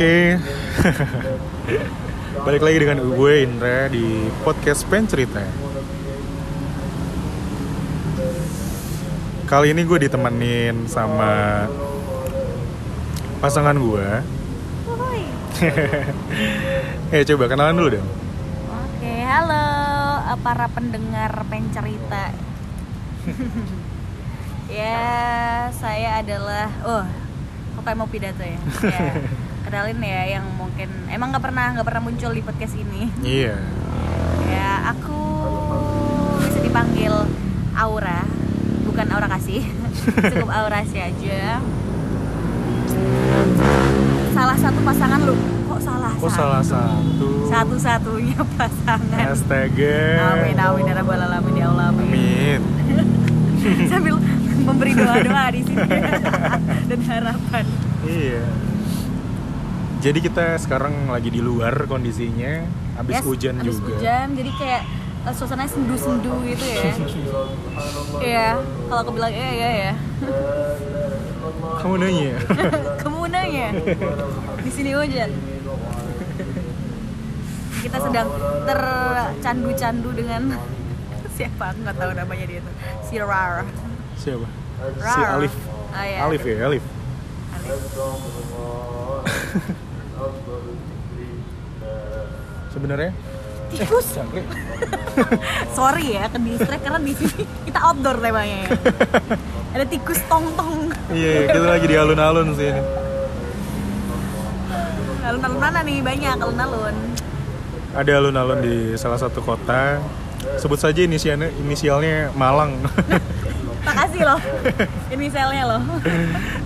Oke. Balik lagi dengan gue Indra di podcast Pen Cerita. Kali ini gue ditemenin sama pasangan gue. Eh coba kenalan dulu dong. Oke, halo eh, para pendengar pencerita. ya, saya adalah oh, kok kayak mau pidato ya. ya. Kenalin ya yang mungkin emang nggak pernah nggak pernah muncul di podcast ini. Iya. Ya, aku bisa dipanggil Aura, bukan Aura kasih. Cukup Aura sih aja. Salah satu pasangan lu. Kok salah? Kok salah satu? Satu-satunya pasangan. Astaga. Amin amin ya rabbal alamin ya Allah amin. Amin. Sambil memberi doa-doa di sini dan harapan. Iya. Jadi kita sekarang lagi di luar kondisinya, habis Yes, hujan habis juga. hujan jadi kayak eh, suasananya sendu-sendu gitu ya. Iya, kalau aku bilang iya iya ya. Kamu nanya ya? Kamu nanya di sini hujan. Kita sedang tercandu-candu dengan siapa? Aku nggak tahu namanya dia tuh. Si Rar. Siapa? Rar. Si Alif. Ah, iya. Alif ya, Alif. Alif. Sebenarnya Tikus. jangkrik. Sorry ya, ke distract karena di sini kita outdoor temanya ya. Ada tikus tong-tong. Iya, kita lagi di alun-alun sih ini. Alun-alun mana nih? Banyak alun-alun. Ada alun-alun di salah satu kota. Sebut saja inisialnya inisialnya Malang. Makasih loh. Inisialnya loh.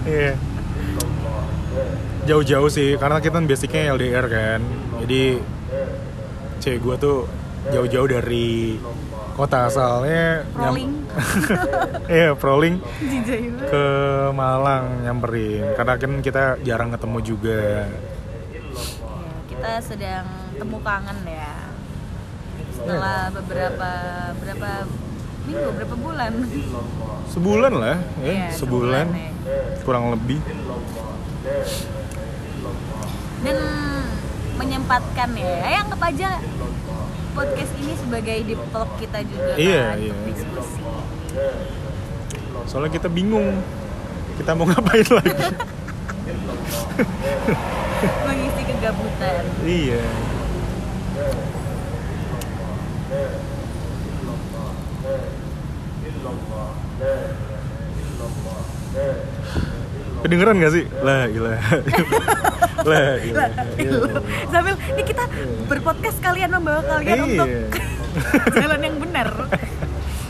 Iya. Jauh-jauh sih, karena kita kan basicnya LDR kan. Jadi cewek gue tuh jauh-jauh dari kota asalnya. Rolling. Iya, proling ke Malang nyamperin. Karena kan kita jarang ketemu juga. Ya, kita sedang temu kangen ya. Setelah beberapa berapa minggu, berapa bulan. Sebulan lah, ya, Iya, sebulan, ya. kurang lebih. Dan menyempatkan ya. Ya anggap aja podcast ini sebagai talk kita juga Iya, kan, iya. untuk diskusi. Soalnya kita bingung kita mau ngapain lagi. Mengisi kegabutan. iya. Kedengeran gak sih? Lah, gila. lah, gila. Sambil ini kita berpodcast kalian membawa kalian untuk Iya. jalan yang benar.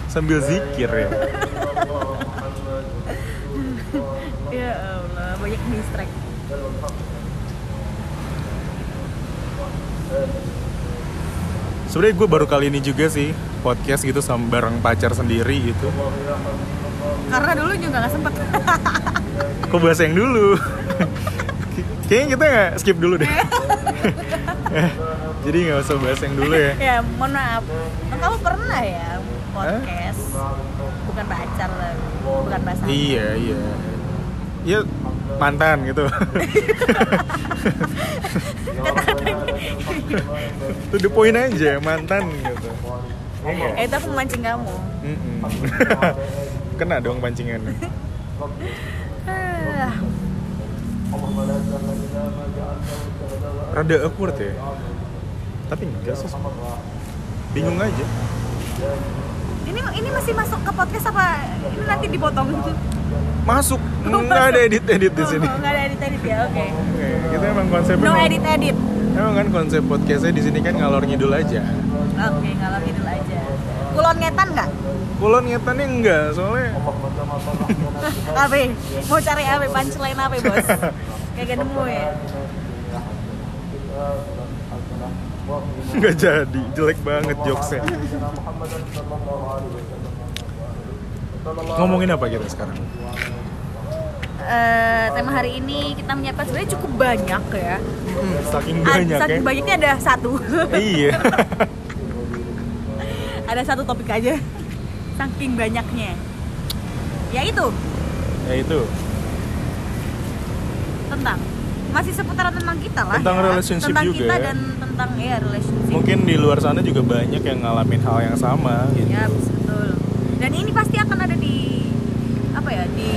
Sambil zikir ya. ya Allah, banyak distract. Sebenarnya gue baru kali ini juga sih podcast gitu sama bareng pacar sendiri gitu. Karena dulu juga nggak sempet. Kok bahas yang dulu? Kayaknya kita nggak skip dulu deh. Eh, Jadi nggak usah bahas yang dulu ya. ya, mohon maaf. Kan Kamu pernah ya podcast? Bukan pacar lah, bukan pasangan. Iya iya. Iya mantan gitu. To the point aja mantan gitu. Iya. Eh, itu aku memancing kamu. Kena dong pancingannya. Rada awkward ya. Tapi enggak sih. Bingung aja. ini ini masih masuk ke podcast apa? Ini nanti dipotong. Masuk. Nggak ada masuk. edit-edit di sini. Oh, nggak ada edit edit ya, oke. Oke, kita emang konsep No edit edit. Emang kan konsep podcastnya di sini kan ngalor ngidul aja. Oke, ngalor ngidul aja. Kulon ngetan nggak? Kulon ngetannya enggak, soalnya Apa? Mau cari apa? Punchline apa, bos? Kagak nemu ya. enggak jadi, jelek banget jokesnya. Ngomongin apa kita sekarang? Eh, tema hari ini kita menyiapkan sebenarnya cukup banyak ya. Hmm, saking banyak saking ya. banyaknya ada satu. iya. ada satu topik aja. Saking banyaknya. Ya itu ya itu tentang masih seputaran tentang kita lah Tentang ya. relationship tentang juga kita ya. dan tentang ya relationship Mungkin di luar sana juga banyak yang ngalamin hal yang sama gitu. ya betul dan ini pasti akan ada di apa ya di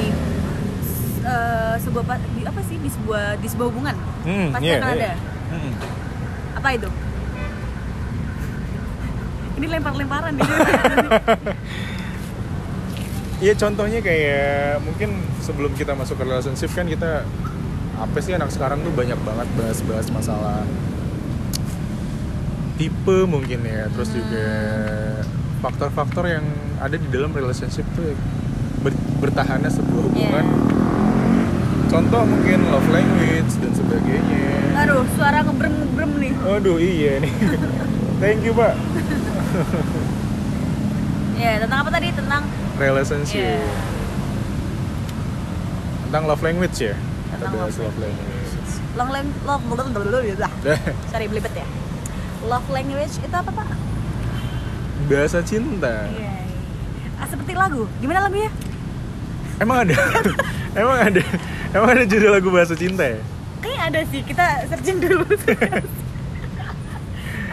eh, sebuah di apa sih di sebuah di sebuah hubungan Hmm, pasti iya, akan iya. ada Hmm. apa itu ini lempar-lemparan nih. Iya contohnya kayak mungkin sebelum kita masuk ke relationship kan kita apa sih anak sekarang tuh banyak banget bahas-bahas masalah tipe mungkin ya. Terus juga faktor-faktor yang ada di dalam relationship tuh ber- bertahannya sebuah hubungan. Contoh mungkin love language dan sebagainya. Aduh suara ngebrem ngebrem nih. Aduh iya nih. Thank you pak ya tentang apa tadi tentang relationship Iya. tentang love language ya Tentang love love language love love love love Dah. sorry belibet ya love language itu apa pak bahasa cinta Iya. Ah, seperti lagu. Gimana lagunya? emang ada emang ada emang ada judul lagu bahasa cinta ya Kayaknya ada sih. Kita searching dulu.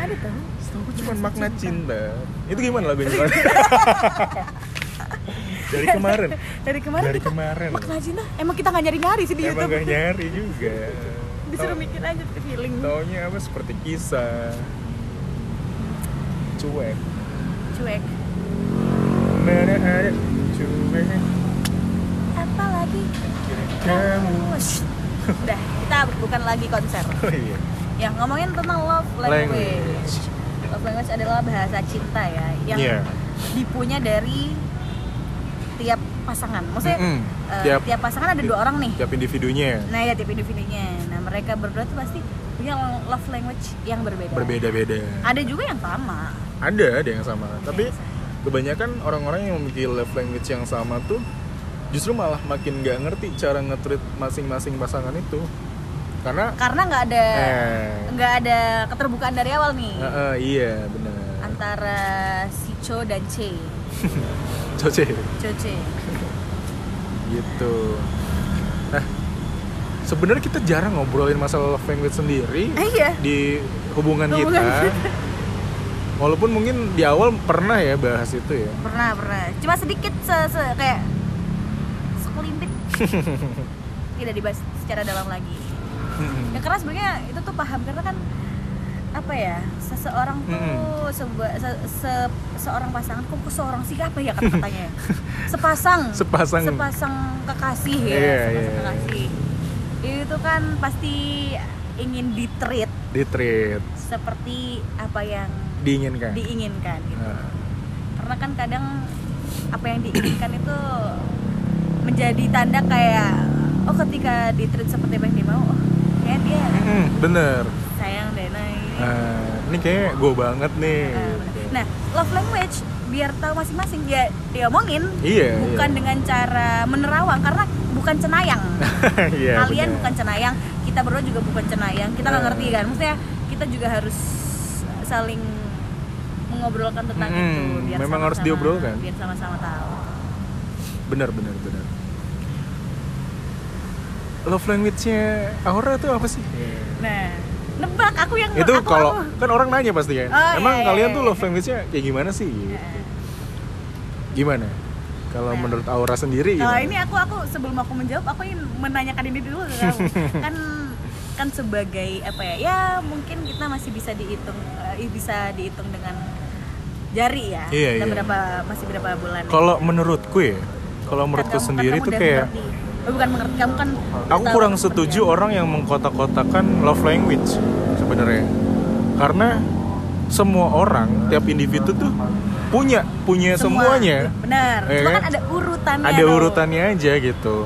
ada tuh. Setahu cuma makna cinta itu gimana lagunya dari kemarin Dari kemarin dari kemarin makna cinta. Emang kita nggak nyari-nyari sih di emang YouTube. gak nyari juga Disuruh mikir aja feeling. taunya apa seperti kisah cuek Cuek. mana ada cuek Apalagi kamu Shh. Udah, kita bukan lagi konser. oh iya Ya, ngomongin tentang love language. language Love language adalah bahasa cinta ya, yang Iya. dipunya dari tiap pasangan. Maksudnya Mm-mm. eh, Tiap- tiap, pasangan ada dua orang nih. tiap individunya Nah ya tiap individunya. Nah mereka berdua tuh pasti punya love language yang berbeda. berbeda-beda Ada juga yang sama. ada ada yang sama tapi Yang sama. kebanyakan orang-orang yang memiliki love language yang sama tuh justru malah makin nggak ngerti cara nge-treat masing-masing pasangan itu karena Karena nggak ada eh nggak ada keterbukaan dari awal nih eh, eh, iya benar antara si Cho dan C. Coce Cho C. gitu nah sebenarnya kita jarang ngobrolin masalah love language sendiri Ah, iya. di hubungan, Hubungan kita kita. walaupun mungkin di awal pernah ya bahas itu ya Pernah pernah. Cuma sedikit se, se- kayak sekelintir. Tidak dibahas secara dalam lagi. Ya karena sebenarnya itu tuh paham karena kan apa ya seseorang tuh Mm-mm. sebuah se, se- seorang pasangan kok seorang sih apa ya kata katanya sepasang. Sepasang. sepasang kekasih ya Iya, sepasang iya. kekasih. Itu kan pasti ingin di treat di treat seperti apa yang diinginkan. diinginkan gitu. Nah, karena kan kadang apa yang diinginkan itu menjadi tanda kayak oh ketika di treat seperti apa yang dia mau oh kayak dia mm-mm, bener sayang deh nah ini ini kayak gue banget nih Nah, Nah, love language biar tahu masing-masing ya diomongin Iya, bukan iya. dengan cara menerawang karena bukan cenayang. Iya, Kalian bener. bukan cenayang, kita berdua juga bukan cenayang. Kita nggak Nah. ngerti kan. Maksudnya kita juga harus saling mengobrolkan tentang Mm-mm, itu biar memang harus sama-sama- diobrolkan. Biar sama-sama tahu. bener bener bener love language-nya Aura tuh apa sih? Nah, nebak aku yang itu aku, kalau aku. kan orang nanya pasti kan Oh, emang iya, iya, kalian iya, tuh iya. love language-nya kayak gimana sih Nah, gimana kalau Nah. menurut Aura sendiri Kalau ini aku aku sebelum aku menjawab aku ingin menanyakan ini dulu ke kamu. kan kan sebagai apa ya? Ya mungkin kita masih bisa dihitung eh, bisa dihitung dengan jari ya. Iya, iya. berapa masih berapa bulan. kalau menurutku ya kalau menurutku sendiri tuh kayak. Bukan mengerti, kamu kan aku kurang setuju apa. orang yang mengkotak-kotakan love language sebenarnya karena semua orang tiap individu tuh punya punya Semua. semuanya Benar. Iya Cuma kan? kan ada urutannya. ada tuh. urutannya aja gitu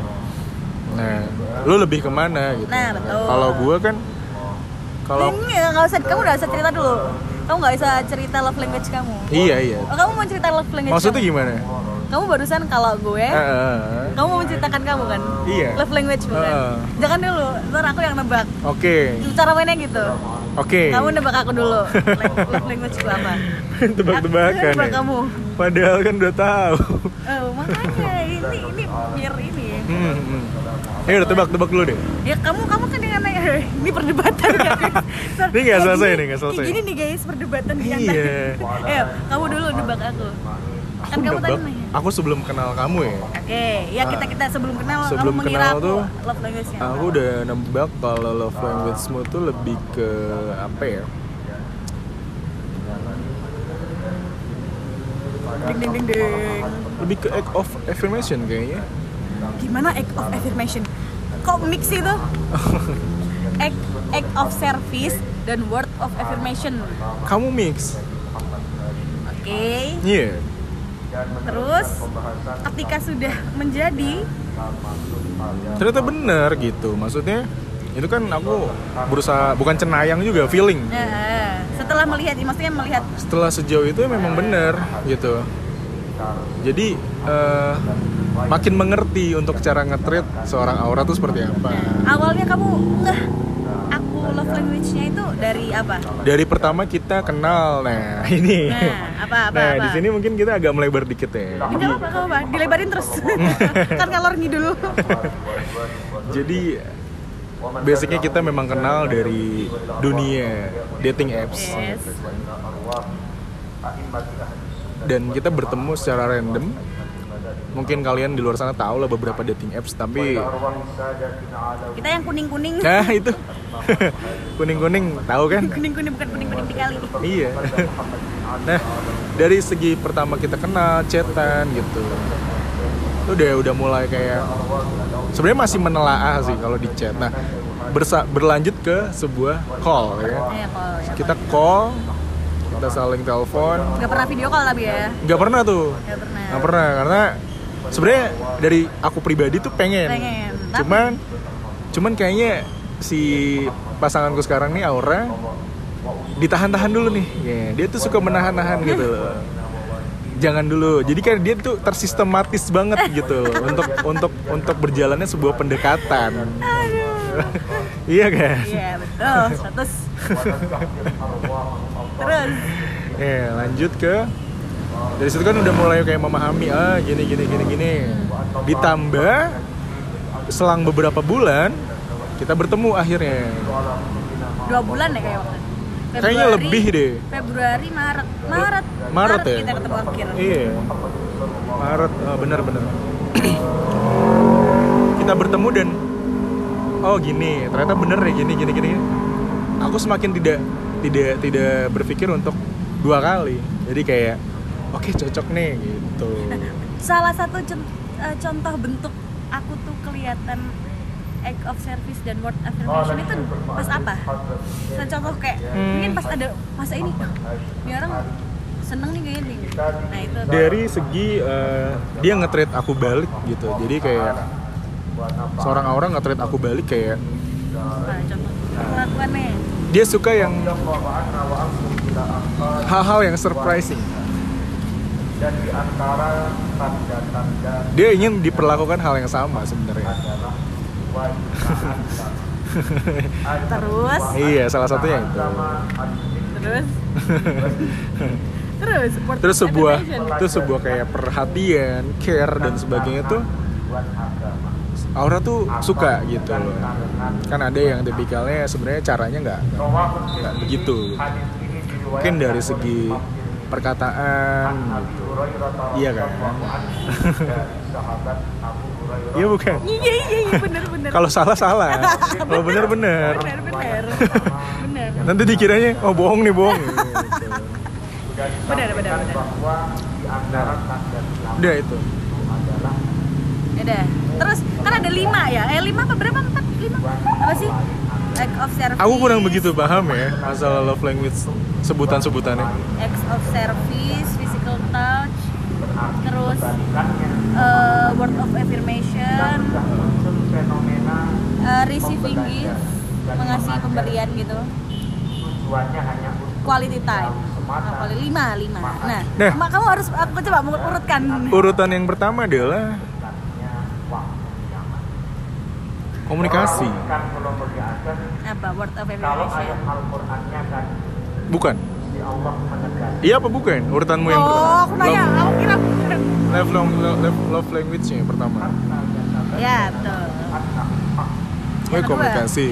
nah lu lebih ke mana gitu Nah, betul. kalau gue kan kalau Ini nggak usah kamu nggak usah cerita dulu. Kamu nggak usah cerita love language kamu. iya iya Oh, kamu mau cerita love language maksudnya kamu? gimana Kamu barusan kalau gue eh. Kamu mau menceritakan kamu kan? Iya. Love language bukan? Heeh. Jangan dulu, ntar aku yang nebak oke Cara mainnya gitu Oke. Kamu nebak aku dulu. Love language ku apa? Tebak-tebakan Nebak ya. kamu. Padahal kan udah tahu. Oh, makanya ini ini biar ini. Hmm, hmm. Ya udah tebak-tebak dulu deh. Ya kamu kamu kan dengan ini perdebatan guys. Ini nggak selesai nih, nggak selesai. Kayak gini nih guys perdebatan di Iya. antara. Ayo, kamu dulu nebak aku. Aku Kan kamu tadi nebak, nanya. aku sebelum kenal kamu ya. Oke, ya kita kita sebelum kenal Sebelum kamu kenal aku tuh, love language-nya. Aku udah nebak kalau love language-mu tuh lebih ke apa ya? ding ding ding ding. Lebih ke act of affirmation kayaknya. Gimana act of affirmation? Kok mix itu? act act of service dan word of affirmation. Kamu mix. Oke. Iya. Terus ketika sudah menjadi Ternyata bener gitu. Maksudnya itu kan aku berusaha bukan cenayang juga feeling. Nah, setelah melihat, maksudnya melihat Setelah sejauh itu memang bener gitu. Jadi eh, makin mengerti untuk cara nge-treat seorang aura tuh seperti apa. awalnya kamu ngeh aku love language-nya itu dari apa? Dari pertama kita kenal, nah ini. Nah, apa apa nah apa? di sini mungkin kita agak melebar dikit ya. Enggak apa-apa, apa-apa. Dilebarin terus. kan kalor ngidul. Jadi basicnya kita memang kenal dari dunia dating apps. Yes. Dan kita bertemu secara random. Mungkin kalian di luar sana tahu lah beberapa dating apps, tapi Kita yang kuning-kuning. nah itu kuning-kuning tahu kan? Kuning-kuning bukan kuning-kuning dikali. Iya. Nah, dari segi pertama kita kenal, chatan gitu. Itu udah udah mulai kayak sebenarnya masih menelaah sih kalau di chat. Nah, bersa- berlanjut ke sebuah call ya. Call ya. Kita call, kita saling telepon. Gak pernah video call tapi ya. Nggak pernah tuh. Gak pernah. Nggak pernah karena sebenarnya dari aku pribadi tuh pengen. Pengen. Tapi- Cuman cuman kayaknya si pasanganku sekarang nih Aura ditahan-tahan dulu nih. Ya, dia tuh suka menahan-nahan gitu loh. Jangan dulu. Jadi kan dia tuh tersistematis banget gitu loh untuk untuk untuk berjalannya sebuah pendekatan. iya kan? Iya betul. Status. Terus. Ya, lanjut ke dari situ kan udah mulai kayak memahami ah gini gini gini gini. Ditambah selang beberapa bulan kita bertemu akhirnya. dua bulan ya kayak waktu. Kayaknya lebih deh. Februari Maret Maret Maret ya? kita ketemu akhir Iya. Maret oh, bener bener. kita bertemu dan oh gini ternyata bener ya gini gini gini. Aku semakin tidak tidak tidak berpikir untuk dua kali. Jadi kayak oke cocok nih gitu. salah satu eh, contoh bentuk aku tuh kelihatan act of service dan word affirmation itu pas apa? Contoh kayak Hmm. mungkin pas ada masa ini ini orang seneng nih kayaknya nih. Nah itu Dari segi eh, dia nge-treat aku balik gitu. Jadi kayak seorang orang nge-treat aku balik kayak nah, contoh perlakuannya. dia suka yang hal-hal yang surprising. Dan di antara tanda-tanda Dia ingin diperlakukan hal yang sama sebenarnya. adalah wanita Terus Iya, salah satunya itu. terus terus Terus sebuah itu sebuah kayak perhatian, care dan sebagainya tuh Aura tuh suka gitu loh. Kan ada yang tipikalnya sebenarnya caranya nggak nggak begitu. Mungkin dari segi perkataan gitu. Iya kan? Iya bukan? Iya iya iya bener bener. Kalau salah salah. Kalau bener bener. bener bener bener Nanti dikiranya oh bohong nih bohong. Bener bener bener. Udah itu. Ya udah. Terus kan ada lima ya? Eh lima apa berapa? Empat? Lima? Apa sih? Act of service. Aku kurang begitu paham ya masalah love language sebutan-sebutannya. Acts of service, physical touch, terus eh, word of affirmation, eh, receiving gift, mengasih pemberian gitu. Quality time. Nah, quality- lima, lima. Nah, Nah. Kamu harus aku coba urutkan. Urutan yang pertama adalah Komunikasi. Kan belum ada apa word of kalau ayat affirmation Al-Qur'annya kan Bukan. di Allah menegaskan Iya apa bukan? Urutanmu yang oh pertama. aku nanya aku kira love, love, love, love language-nya yang pertama. ya betul Oh, kedua. komunikasi.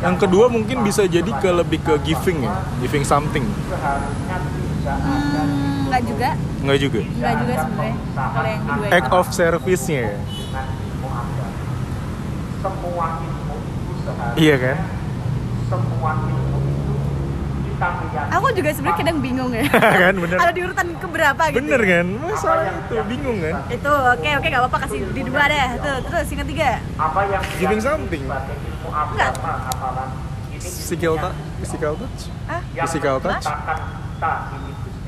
Yang kedua mungkin bisa jadi ke lebih ke giving ya, giving something. hmm, nggak juga Enggak juga. nggak juga sebenarnya kalau yang kedua Act itu of service-nya ya. Semua ilmu itu seharusnya Iya kan? semua ilmu itu kita meyakini aku juga sebenarnya kadang bingung ya kan bener. ada di urutan keberapa gitu Bener kan? Masalah itu bingung kan? itu oke oke nggak apa-apa kasih di dua deh tuh terus yang ketiga apa yang Giving something. Enggak. Physical touch, physical touch. ah physical touch.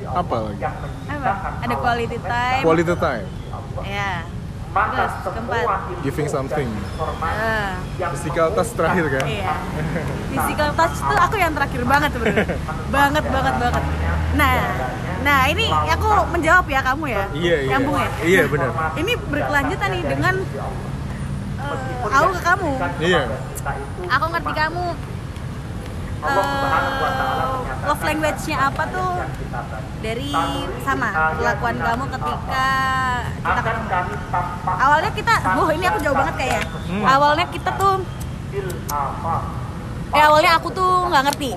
Apa lagi? Apa? Ada quality time. Quality time. Ya maka Keempat. ilmu Giving something. Ah. yang Physical touch terakhir kan? iya physical touch tuh aku yang terakhir banget sebenarnya banget banget banget nah nah ini aku menjawab ya kamu ya Iya, iya. nyambung ya Iya, benar. ini berkelanjutan nih dengan eh, aku ke kamu Iya. aku ngerti kamu Allah Love language-nya apa tuh? Dari sama perlakuan kamu ketika kita ketemu. Awalnya kita wah ini aku jauh banget kayaknya. Hmm. awalnya kita tuh eh awalnya aku tuh nggak ngerti.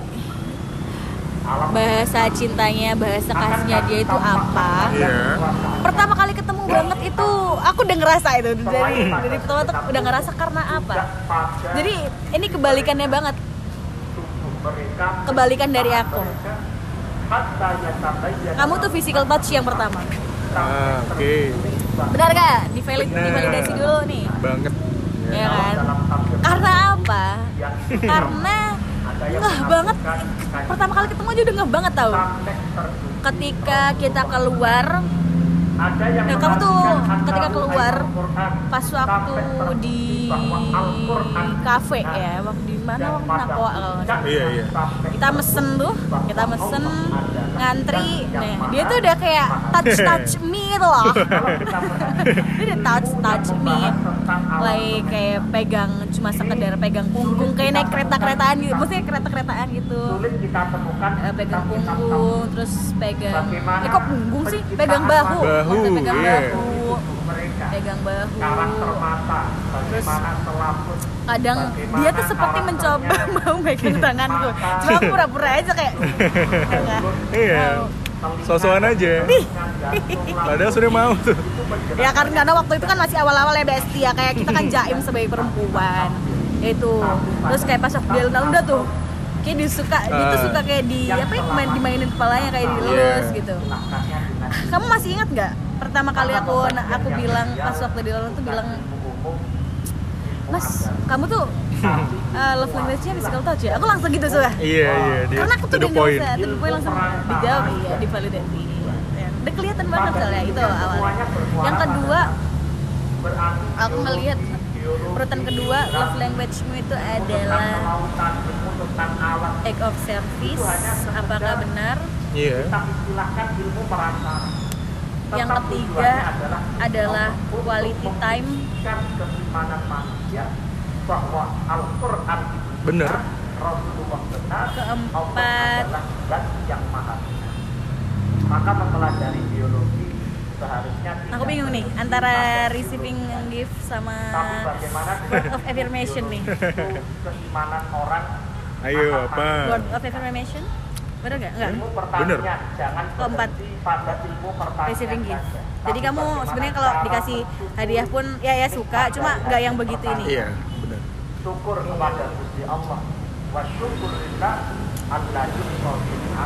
Bahasa cintanya bahasa kasihnya dia itu apa? Iya. pertama kali ketemu banget itu aku udah ngerasa itu. Dari dari pertama tuh udah ngerasa karena apa? Jadi ini kebalikannya banget kebalikan dari aku. kamu tuh physical touch yang pertama. Ah, oke. benar gak Divalid, Benar. divalidasi dulu nih. Banget. ya kan? dalam tafsir karena apa? karena ngeh banget. pertama kali ketemu aja udah ngeh banget tau. Ketika kita keluar ada yang Ya, kamu tuh ketika keluar, pas waktu di kafe ya waktu di mana waktu Nakoa kalau nggak salah. Iya, iya. sampai kita mesen tuh kita mesen ngantri nih dia tuh udah kayak touch touch me gitu loh dia udah touch touch me like kayak pegang cuma sekedar pegang punggung kayak naik kereta keretaan gitu maksudnya kereta keretaan gitu sulit kita temukan Eh, pegang punggung terus pegang eh kok punggung sih pegang bahu Bahu, pegang iya. bahu pegang bahu karakter mata bagaimana selaput kadang dia tuh seperti mencoba mau megang tanganku cuma pura-pura aja kayak enggak Iya. Sosokan aja. Padahal sudah mau tuh. ya karena waktu itu kan masih awal-awal ya Besti ya kayak kita kan jaim sebagai perempuan itu terus kayak pas waktu dia udah tuh kayak dia suka dia tuh Ah. suka kayak di apa ya main dimainin kepalanya kayak dilus Iya. gitu kamu masih ingat nggak pertama kali aku aku bilang pas waktu di tuh bilang mas kamu tuh uh, love language-nya physical touch ya aku langsung gitu sudah Iya, iya, dia karena aku to tuh the udah nggak point. the point langsung dijawab iya divalidasi udah kelihatan banget soalnya itu awalnya. Yang kedua aku ngelihat urutan kedua love language-mu itu adalah act of service. Apakah benar? Iya. istilahkan ilmu perasaan yang ketiga adalah quality time Bener. Keempat. Yang maha maka mempelajari biologi seharusnya aku bingung nih antara receiving gift sama word of affirmation nih keimanan orang Ayo apa? word of affirmation bener nggak nggak ilmu pertanian Bener. jangan Keempat. pada ilmu pertanian saja. jadi kamu sebenarnya kalau dikasih hadiah pun ya ya suka cuma nggak yang begitu ini Iya, benar. syukur kepada Gusti Allah wa alladzi qadina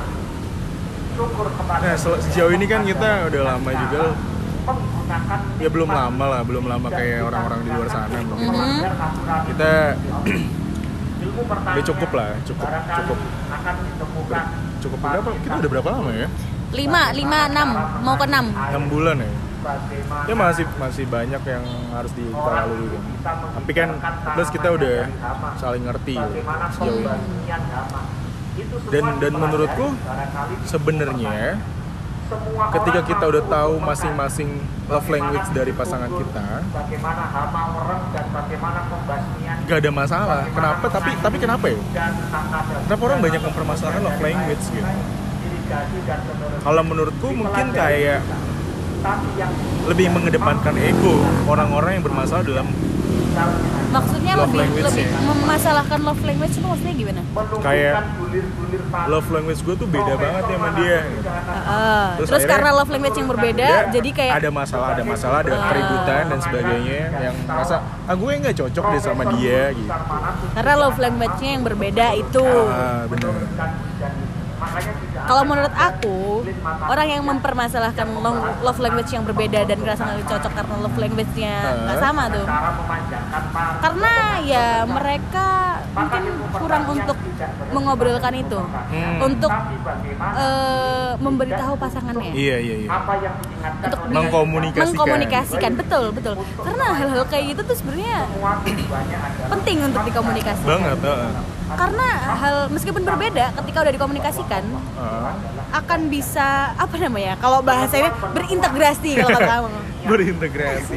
syukur kepada Nah, sejauh ini kan kita udah lama juga Ya belum lama lah, belum lama kayak orang-orang di luar sana belum. Mhm. Kita ilmu pertanian udah cukup lah, cukup cukup akan ditemukan cukup berapa? Kita udah berapa lama ya? lima lima enam mau ke enam 6 bulan ya. Ya masih masih banyak yang harus di- kita lalui kan. bisa Tapi kan plus kita udah saling ngerti ini. semua Dan dan menurutku sebenarnya ketika kita udah tahu masing-masing love language dari pasangan kita bagaimana hama mereng dan bagaimana pembasmian gak ada masalah. Kenapa? Tapi tapi kenapa ya? kenapa orang banyak mempermasalahkan love language gitu? kalau menurutku mungkin kayak lebih mengedepankan ego orang-orang yang bermasalah dalam maksudnya Love lebih language lebih ya. memasalahkan love language itu maksudnya gimana? Kayak love language gue tuh beda banget ya sama dia. Gitu. Ah, Terus terus, akhirnya karena love language yang berbeda Dia jadi kayak ada masalah ada masalah ada keributan dan sebagainya yang merasa ah gue nggak cocok deh sama dia gitu. Karena love language-nya yang berbeda itu. Ah Makanya tidak kalau menurut aku orang yang mempermasalahkan lo- love language yang berbeda dan ngerasa nggak cocok karena love language-nya nggak sama tuh. Karena ya mereka mungkin kurang untuk mengobrolkan itu. Hmm. untuk eh, memberitahu pasangannya. Iya iya iya. apa yang diingatkan untuk Mengkomunikasikan. mengkomunikasikan. Betul betul. Karena hal-hal kayak gitu tuh sebenarnya penting untuk dikomunikasikan. Banget heeh. karena hal meskipun berbeda ketika udah dikomunikasikan Ah. akan bisa apa namanya kalau bahasanya berintegrasi kalau kata kamu. Berintegrasi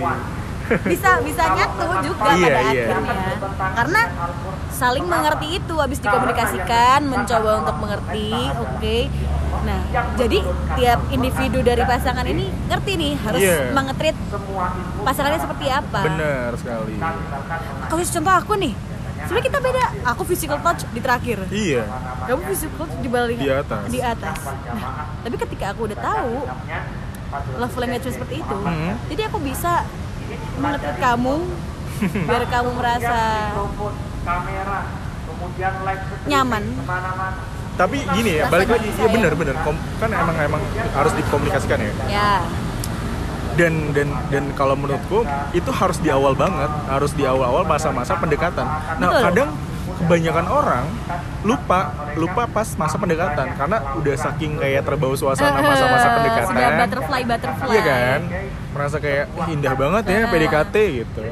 bisa bisa nyatu juga Iya, pada iya. akhirnya karena saling mengerti itu habis dikomunikasikan mencoba untuk mengerti oke nah jadi tiap individu dari pasangan ini ngerti nih harus Iya. mengetrit pasangannya seperti apa benar sekali kalau contoh aku nih sebenarnya kita beda aku physical touch di terakhir iya kamu physical touch di balik Di atas. di atas nah tapi ketika aku udah tahu love language seperti itu Mhm. jadi aku bisa mengetrit kamu biar kamu merasa kamera, kemudian live Nyaman. tapi gini ya balik lagi. iya ya. benar benar. Kan emang emang harus dikomunikasikan ya. Ya. Dan dan dan kalau menurutku itu harus di awal banget. Harus di awal-awal masa-masa pendekatan. Nah Betul. kadang kebanyakan orang lupa lupa pas masa pendekatan. Karena udah saking kayak terbawa suasana masa-masa pendekatan. sudah butterfly butterfly. Iya kan merasa kayak "Ih, indah banget ya. PDKT gitu.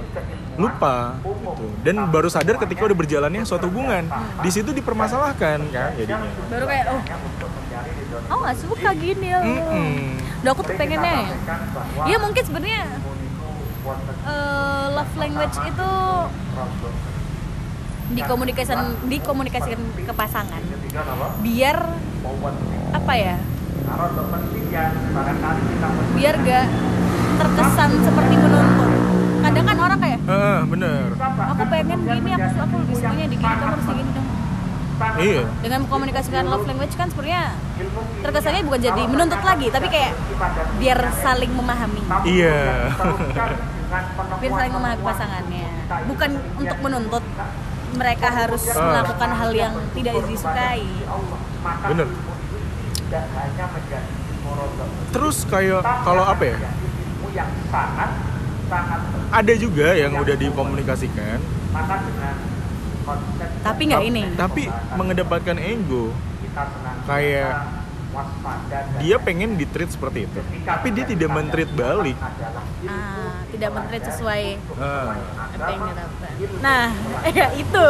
Lupa gitu. Dan baru sadar ketika udah berjalannya suatu hubungan. Di situ dipermasalahkan kan jadinya. Baru kayak oh oh nggak suka gini loh. Udah aku tuh pengennya ya. Mungkin sebenarnya eh, love language itu dikomunikasikan dikomunikasikan ke pasangan. Biar apa ya ya biar gak terkesan seperti menuntut kadang kan orang kayak Heeh, bener. Aku pengen gini aku aku lebih sukanya di gini kamu harus gini dong. Iya. Dengan mengkomunikasikan love language kan sebenarnya terkesannya bukan jadi menuntut lagi tapi kayak biar saling memahami. Iya. Biar saling memahami pasangannya. Bukan untuk menuntut mereka harus Ah. melakukan hal yang tidak disukai. Bener. Terus kayak kalau apa ya yang sangat sangat ada juga yang udah dikomunikasikan. Maka dengan konsep tapi nggak ini. tapi mengedepankan ego kita senang kayak dia pengen di treat seperti itu. tapi dia tidak men-treat balik. adalah ah, tidak menteri sesuai Ah, apa yang diharapkan nah ya itu.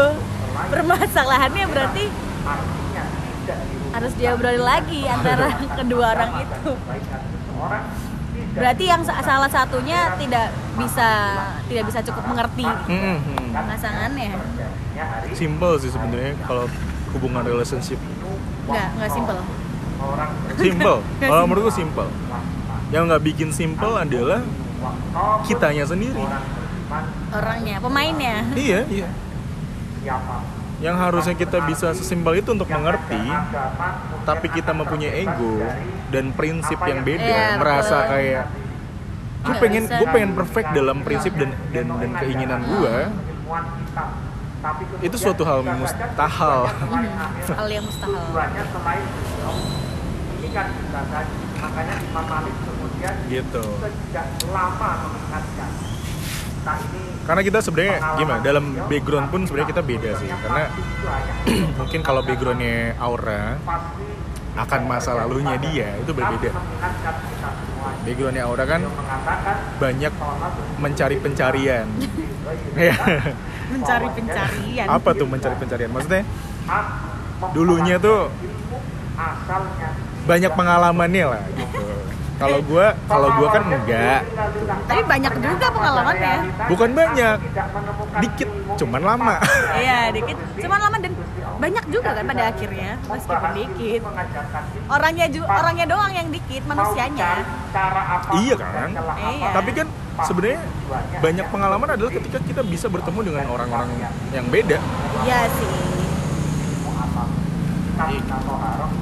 permasalahannya berarti artinya tidak dirubah harus diobrolin lagi antara kedua orang itu berarti yang sa- salah satunya tidak bisa tidak bisa cukup mengerti mm, mm. pasangannya. Simple sih sebenarnya kalau hubungan relationship. Nggak nggak simple. Simple. Kalau menurutku simple. Yang nggak bikin simple adalah kitanya sendiri. Orangnya pemainnya. Iya iya. siapa yang harusnya kita bisa sesimpel itu untuk mengerti tapi kita mempunyai ego dan prinsip yang beda Iya, merasa betul. kayak gue pengen gue pengen perfect dalam prinsip dan dan dan keinginan gue itu suatu hal mustahil. akhirat. hal yang mustahil makanya Imam Malik kemudian gitu sejak lama mengingatkan nah ini karena kita sebenarnya gimana dalam background pun sebenarnya kita beda sih. Karena mungkin kalau backgroundnya Aura akan masa lalunya dia itu berbeda. Backgroundnya Aura kan banyak mencari pencarian. Ya. mencari pencarian. Apa tuh mencari pencarian? Maksudnya dulunya tuh banyak pengalamannya lah gitu kalau gue kalau gue kan enggak Tapi banyak juga pengalamannya. bukan banyak dikit cuman lama Iya, dikit. Cuman lama dan banyak juga kan pada akhirnya, meskipun dikit. Orangnya ju orangnya doang yang dikit, manusianya. iya kan Iya. tapi kan sebenarnya banyak pengalaman adalah ketika kita bisa bertemu dengan orang-orang yang beda Iya sih.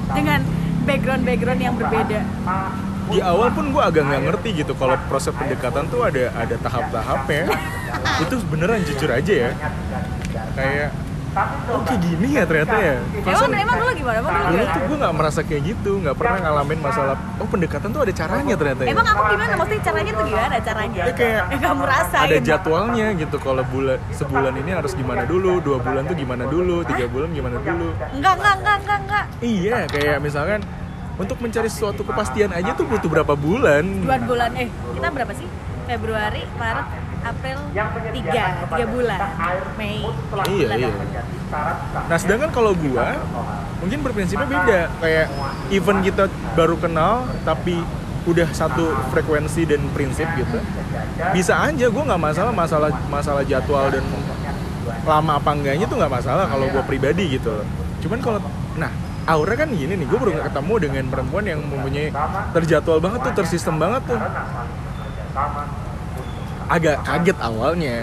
Dengan background-background yang berbeda. Di awal pun gue agak nggak ngerti gitu kalau proses pendekatan tuh ada ada tahap-tahapnya itu beneran jujur aja ya kayak oh kayak gini ya ternyata ya Emang Perasaan emang dulu gimana? Emang dulu dulu gimana? tuh gue nggak merasa kayak gitu nggak pernah ngalamin masalah oh pendekatan tuh ada caranya ternyata ya Emang aku gimana? Maksudnya caranya tuh gimana caranya? Ya kayak Yang kamu rasain. ada jadwalnya gitu kalau bulan sebulan ini harus gimana dulu dua bulan tuh gimana dulu tiga bulan gimana dulu Enggak, enggak, enggak, enggak, enggak. iya kayak misalkan untuk mencari suatu kepastian aja tuh butuh berapa bulan Dua bulan, eh kita berapa sih? Februari, Maret, April, tiga, tiga bulan. Mei, Iya, bulan. iya. Nah, sedangkan kalau gua mungkin berprinsipnya beda. Kayak event kita baru kenal tapi udah satu frekuensi dan prinsip gitu. Bisa aja gua nggak masalah masalah masalah jadwal dan lama apa enggaknya tuh nggak masalah kalau gua pribadi gitu. Cuman kalau nah Aura kan gini nih, gue baru nggak ketemu dengan perempuan yang mempunyai terjadwal banget tuh, tersistem banget tuh. Agak kaget awalnya,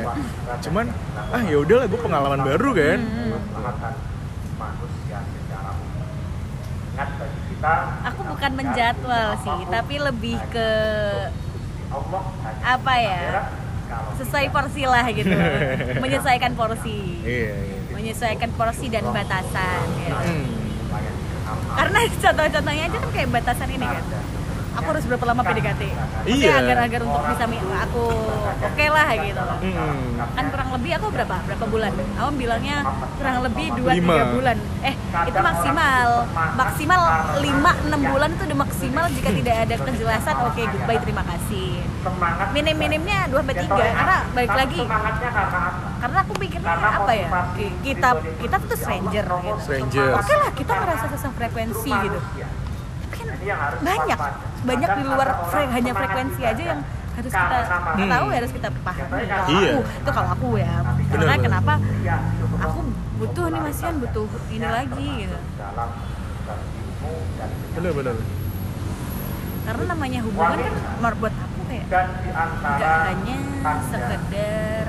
cuman ah ya udahlah gue pengalaman baru kan. Aku bukan menjadwal sih, tapi lebih ke apa ya? Sesuai porsi lah gitu. Menyesuaikan porsi. Iya, iya. Menyesuaikan porsi dan batasan gitu. Hmm. Karena contoh-contohnya aja kan kayak batasan ini kan. Aku harus berapa lama PDKT? Iya. agar-agar untuk bisa aku oke lah gitu. Hmm. kan kurang lebih aku berapa? Berapa bulan? Kamu bilangnya kurang lebih dua Lima. tiga bulan. Eh itu maksimal. maksimal lima enam bulan itu udah maksimal jika tidak ada kejelasan. Oke goodbye terima kasih. Minim minimnya dua sampai tiga karena balik lagi karena aku pikirnya apa ya? ki- kita kita tuh stranger gitu. Strangers. oke lah kita merasa sefrekuensi gitu. tapi kan banyak banyak di luar fre- hanya frekuensi aja yang harus kita tahu harus kita pahami. Kalau Iya. aku itu kalau aku ya. Bener, karena bener. kenapa? Aku butuh nih masian butuh ini lagi gitu. Bener bener. karena namanya hubungan kan buat aku kayak nggak hanya sekedar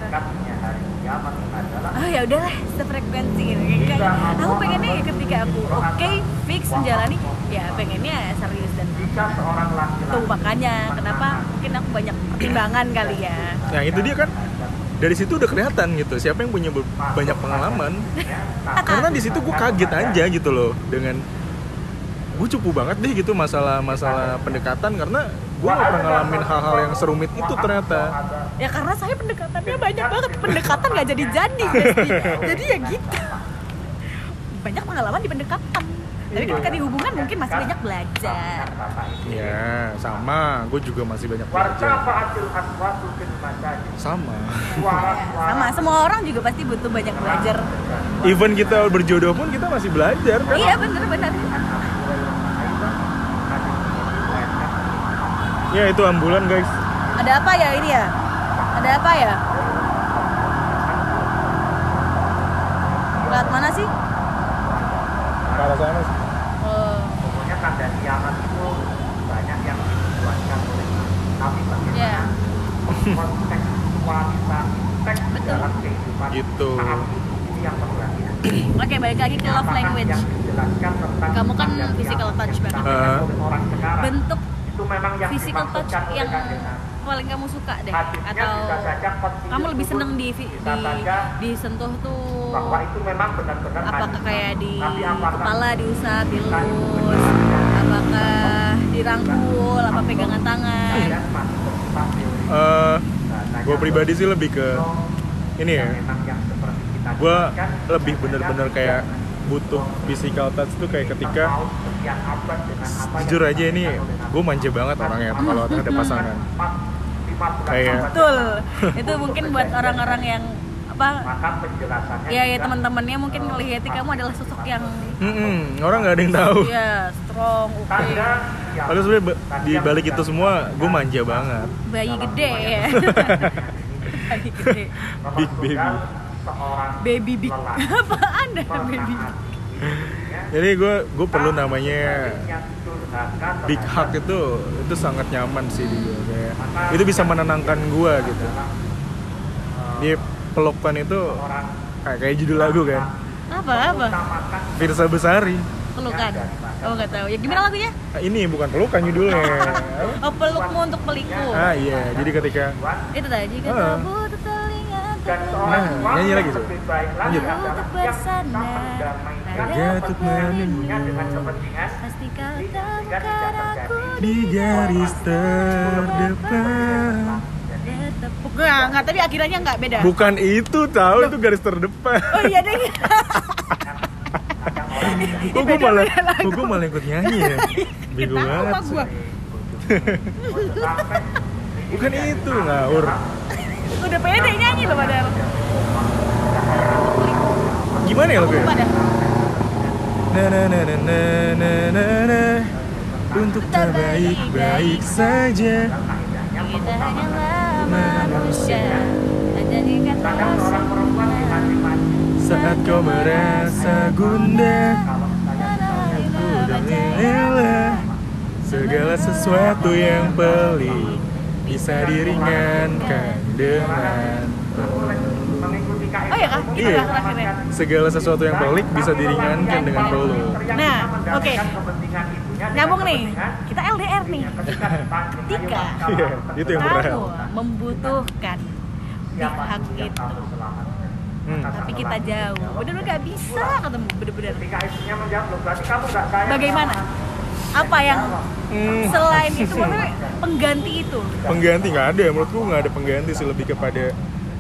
ah ya udahlah sefrekuensi gitu. Kayak aku pengennya ya ketika aku oke fix menjalani ya pengennya serius dan tuh makanya kenapa mungkin aku banyak pertimbangan kali ya. Nah itu dia kan dari situ udah kelihatan gitu siapa yang punya banyak pengalaman. Karena di situ gue kaget aja gitu loh dengan gue cupu banget deh gitu masalah masalah pendekatan karena gue gak pernah ngalamin hal-hal yang serumit itu ternyata. ya karena saya pendekatannya banyak banget. Pendekatan nggak jadi jadi jadi ya gitu. Banyak pengalaman di pendekatan. Tapi ketika di hubungan mungkin masih banyak belajar. Ya sama, gue juga masih banyak belajar. Sama. sama. Semua orang juga pasti butuh banyak belajar. Even kita berjodoh pun kita masih belajar kan. iya bener bener Ya itu ambulan guys. ada apa ya ini ya ada apa ya lewat mana sih Ke arah sana sih. oh Pokoknya tanda kiamat itu banyak yang dibuatkan oleh tapi bagaimana ya konteks kualitas teks Betul. dalam kehidupan Gitu. saat itu yang oke balik lagi ke love language Yang dijelaskan tentang Kamu kan physical touch banget. Sekarang bentuk itu memang yang physical touch yang paling kamu suka deh? Hadisnya atau kamu lebih seneng di di, disentuh tuh? Bahwa itu memang benar-benar apakah kayak di apakah kepala diusap dilus? apakah dirangkul? Apa pegangan tangan? masih bersifat teori. Eh, gue pribadi sih lebih ke ini ya. Gue lebih bener-bener kayak butuh physical touch tuh kayak ketika jujur aja ini. Gue manja banget orangnya kalau ada pasangan. Lima bulan Kayak- betul. Itu mungkin buat orang-orang yang apa ya ya teman-temannya mungkin ngelihat kamu adalah sosok yang Mm-mm, orang nggak ada yang tahu. ya strong oke. Tanda Lalu sebenarnya di balik itu semua gue manja banget. bayi gede ya. Bayi gede. Big baby. baby big. apaan dah baby Jadi gue gue perlu namanya big hug itu itu sangat nyaman sih di gue kayak itu bisa menenangkan gue gitu. Di pelukan itu kayak, kayak judul lagu kan. apa apa Firsa Besari. pelukan oh nggak tahu ya gimana lagunya Ah, ini bukan pelukan judulnya. oh pelukmu untuk pelikku ah iya, jadi ketika itu tadi kan telinga seorang Nah, nyanyi lagi, lagi Lanjut. Adalah Untuk yang bisa bersandar mendamaikan pada Jatuh kepentingannya dengan menunggu. kepentingan pasti kau Sehingga tidak temukan terjadi. aku di garis terdepan. bertepuk nggak nggak tapi akhirnya nggak beda Bukan itu tahu itu garis terdepan. oh iya deh Oh, gue malah, gue malah ikut nyanyi ya. Bego Ketawa banget. gua. Bukan itu ngawur. udah pede nyanyi loh padahal Gimana ya ya? dah Na na na na na na na na. Untuk terbaik baik saja. kita hanyalah manusia Saat kau merasa gundah, segala sesuatu yang pelik bisa diringankan dengan ya kak gitu Iya. kak terakhirnya. Segala sesuatu yang pelik bisa diringankan dengan peluk. Nah, oke. kepentingan ibunya nyambung nih. Kita LDR nih. Ketika Iya, itu yang berat. kamu membutuhkan hug itu. Hmm. tapi kita jauh. Bener-bener gak bisa ketemu bener-bener. Ketika ibunya menjawab "Loh, berarti kamu nggak sayang bagaimana? apa yang Hmm. selain itu? Maksudnya pengganti itu. Pengganti nggak ada, menurutku nggak ada pengganti sih. Lebih kepada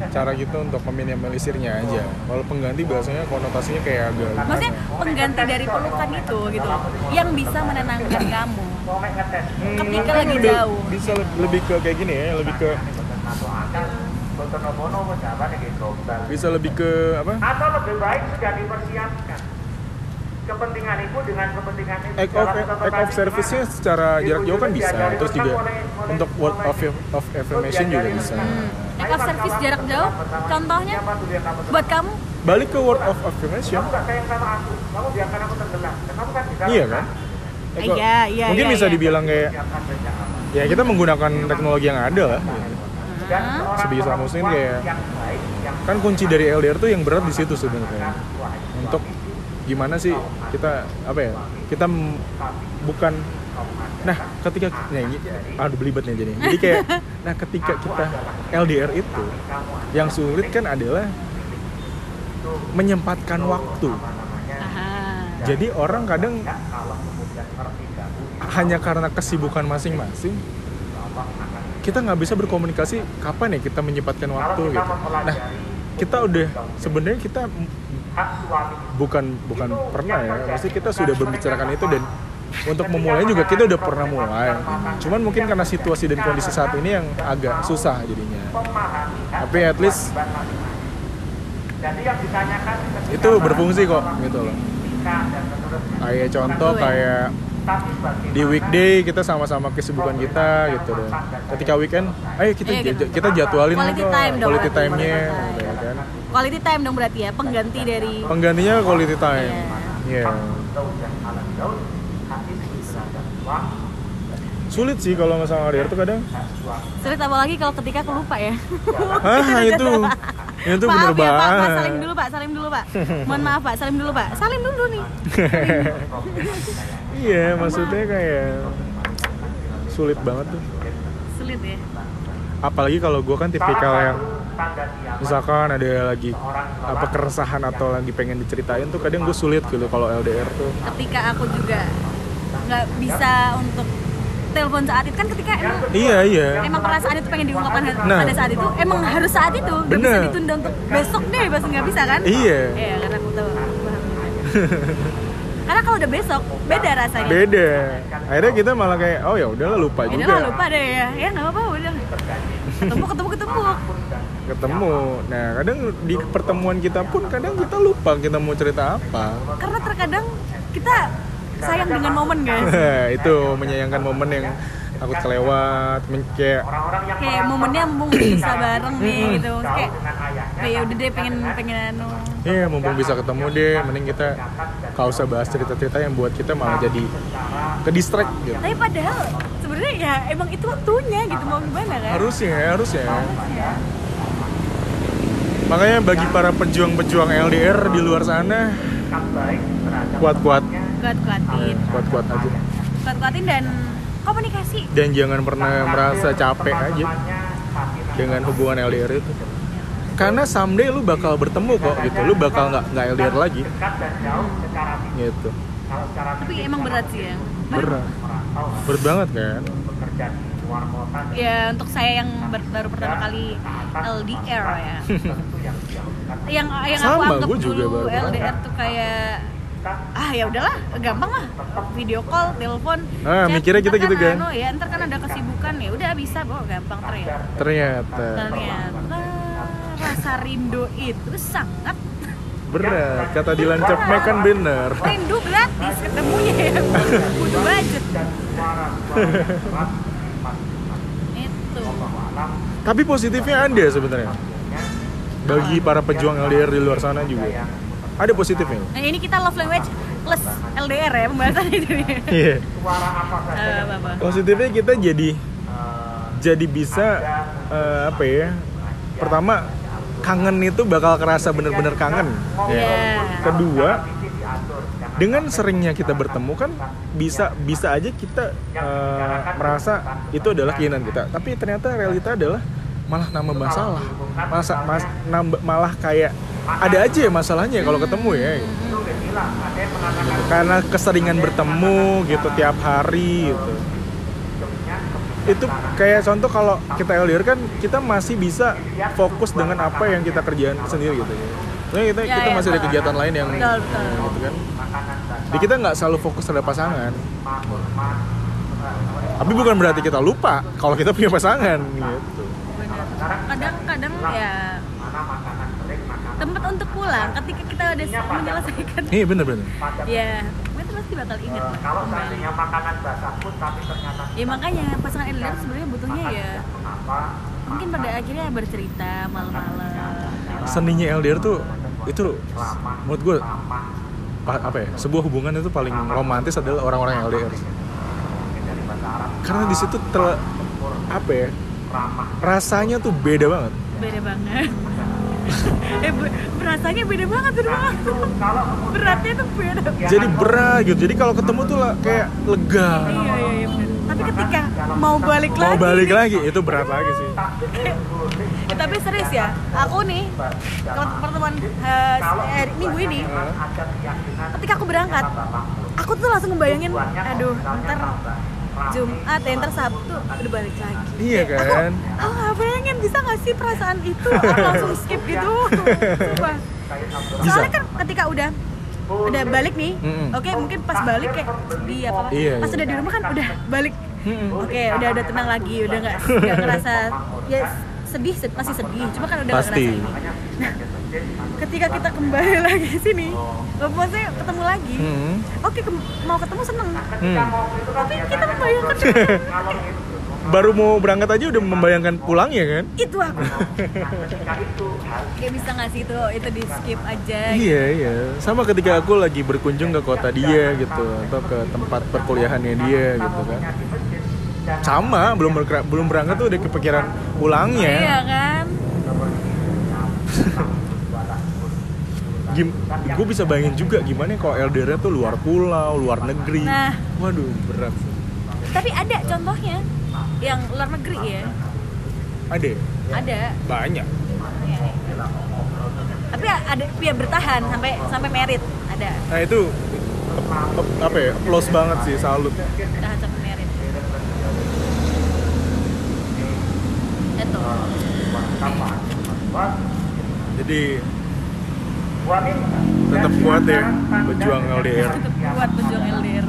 cara kita untuk meminimalisirnya aja. Kalau pengganti biasanya konotasinya kayak agak maksudnya pengganti dari pelukan itu gitu loh yang bisa menenangkan kamu Mau ngetes Hmm, ketika lagi lebih- jauh. Bisa le- lebih ke kayak gini ya, lebih ke bisa lebih ke apa? atau lebih baik sudah dipersiapkan kepentingan ibu dengan kepentingan ibu Act of, act of service-nya secara jarak jauh kan bisa, terus juga untuk word of, of affirmation juga bisa. hmm. Act of service jarak jauh. contohnya buat kamu. Balik ke word of affirmation, kan bisa iya kan? Eh, kok- Iya, iya, Mungkin iya, bisa iya. dibilang kayak ya kita menggunakan teknologi yang ada lah. seorang Sebisa mungkin kayak- Kan kunci dari LDR tuh yang berat di situ sebenarnya. Untuk gimana sih kita apa ya? Kita bukan Nah, ketika nah, ini, aduh belibet nih jadi. Jadi kayak nah ketika kita LDR itu yang sulit kan adalah menyempatkan waktu. Aha. Jadi orang kadang hanya karena kesibukan masing-masing kita nggak bisa berkomunikasi kapan ya kita menyempatkan waktu gitu. Nah, kita udah sebenarnya kita bukan bukan pernah ya, pasti kita sudah membicarakan itu dan untuk memulai juga kita udah pernah mulai. Cuman mungkin karena situasi dan kondisi saat ini yang agak susah jadinya. Tapi at least itu berfungsi kok gitu loh. Kayak contoh ya. kayak di weekday kita sama-sama kesibukan kita gitu deh. Ketika weekend, ayo kita Iya, gitu. kita jadwalin Quality kok time dong. quality time-nya gitu kan. quality time dong berarti ya pengganti dari Penggantinya quality time. Iya. ala Sulit sih kalau nggak sama LDR tuh kadang. sulit apalagi kalau ketika aku lupa ya Hah, itu. Itu bener maaf ya pak, pak banget. salim dulu pak salim dulu pak mohon maaf pak salim dulu pak salim dulu nih iya, maksudnya kayak sulit banget tuh. sulit ya Apalagi kalau gue kan tipikal yang misalkan ada lagi apa keresahan atau lagi pengen diceritain tuh kadang gue sulit gitu kalau LDR tuh. ketika aku juga nggak bisa untuk telepon saat itu kan ketika emang Iya iya. emang perasaan itu pengen diungkapkan Nah. pada saat itu emang harus saat itu nggak bisa ditunda untuk besok deh pasti nggak bisa kan Iya. iya karena aku tahu karena kalau udah besok beda rasanya Beda. Akhirnya kita malah kayak oh ya udahlah lupa Ya juga. udah lah, lupa deh ya ya nggak apa-apa udah ketemu ketemu ketemu Ketemu. Nah kadang di pertemuan kita pun kadang kita lupa kita mau cerita apa. karena terkadang kita sayang dengan momen guys. Itu menyayangkan momen yang takut kelewat men- kayak kayak momennya mumpung bisa bareng nih gitu. Kayak dengan ayahnya kayak udah deh pengen pengen anu. Ya mumpung bisa ketemu deh mending kita gak usah bahas cerita-cerita yang buat kita malah jadi ke distract gitu. Tapi padahal sebenarnya ya emang itu waktunya gitu mau gimana kan? Harusnya harusnya makanya bagi para pejuang-pejuang LDR di luar sana kuat-kuat kuat kuatin kuat-kuat aja. Kuat kuatin dan komunikasi. Dan jangan pernah merasa capek aja dengan hubungan LDR itu. Karena someday lu bakal bertemu kok gitu. Lu bakal nggak nggak LDR lagi. Gitu. Tapi emang berat sih ya. Berat. Berat banget kan? Ya untuk saya yang ber- baru pertama kali LDR ya. Yang yang Sama, aku anggap gua juga dulu baru. LDR tuh kayak ah ya udahlah gampang lah. Video call telepon Ah, chat, mikirnya kita gitu kan. anu, ya ntar kan ada kesibukan ya udah bisa kok gampang ternyata. Ternyata. Ternyata rasa rindu itu sangat berat kata Dilan Cepmek kan bener. Rindu gratis ketemunya ya butuh budget. Itu. Tapi positifnya ada sebenarnya. Bagi para pejuang LDR di luar sana juga ada positifnya nah ini kita love language plus LDR ya pembahasannya jadi iya. Suara apa saja? Eh, positifnya kita jadi jadi bisa eh, apa ya? Pertama kangen itu bakal kerasa bener-bener kangen. Ya. Iya. kedua dengan seringnya kita bertemu kan bisa bisa aja kita eh, merasa itu adalah keinginan kita. Tapi ternyata realita adalah malah nambah masalah. Masa mas, nambah malah kayak ada aja ya masalahnya kalau ketemu ya karena keseringan bertemu gitu tiap hari gitu itu kayak contoh kalau kita LDR kan kita masih bisa fokus dengan apa yang kita kerjaan sendiri gitu ya. Soalnya kita, Ya, kita ya, masih ada kegiatan lain yang Betul, betul. gitu kan. Jadi kita nggak selalu fokus terhadap pasangan. Tapi bukan berarti kita lupa kalau kita punya pasangan gitu. kadang-kadang ya mana makanan kering makanan pulang ketika kita udah menyelesaikan. Iya bener-bener. padat ya kita pasti bakal ingat lah kalau seandainya makanan basah pun tapi ternyata ya makanya pasangan LDR sebenarnya butuhnya ya. kenapa mungkin pada akhirnya bercerita malam-malam. Seninya LDR tuh itu menurut gue pa- apa ya sebuah hubungan itu paling romantis adalah orang-orang yang LDR karena di situ ter apa ya ramah. rasanya tuh beda banget. Beda banget. Eh berasanya beda banget beda banget. kalau beratnya tuh beda. Jadi berat gitu. Jadi kalau ketemu tuh lah kayak lega. iya iya iya bener. tapi ketika mau balik mau lagi balik nih, lagi itu berat lagi sih. Eh, tapi serius ya aku nih kalau pertemuan eh, eh, minggu ini ketika aku berangkat aku tuh langsung ngebayangin aduh ntar Jumat ya ntar Sabtu udah balik lagi iya kan aku nggak bayangin bisa nggak sih perasaan itu aku langsung skip gitu Sumpah. Bisa. soalnya kan ketika udah udah balik nih Mm-mm. oke mungkin pas balik kayak di apa Iya, pas iya. udah di rumah kan udah balik Mm-mm. oke udah ada tenang lagi udah nggak ngerasa ya sedih sed- masih sedih cuma kan udah nggak Pasti. ngerasa ini nah ketika kita kembali lagi sini maksudnya ketemu lagi. Mm-mm. oke kem- mau ketemu seneng. Hmm. tapi kita membayangkan baru mau berangkat aja udah membayangkan pulangnya kan? Itu aku. Kayak bisa nggak sih itu itu di skip aja iya iya. Sama ketika aku lagi berkunjung ke kota dia gitu atau ke tempat perkuliahannya dia gitu kan. sama belum bergerak, belum berangkat tuh udah kepikiran iya pulangnya. Kan Gim, gue bisa bayangin juga gimana kalau LDR tuh luar pulau, luar negeri. Nah. Waduh, berat. tapi ada contohnya yang luar negeri ya Ada, ada banyak. Ya. tapi ada ya bertahan sampai sampai merit ada Nah itu apa ya, close banget sih, salut. bertahan sampai merit itu Jadi tetap kuat ya, berjuang LDR. itu buat pejuang LDR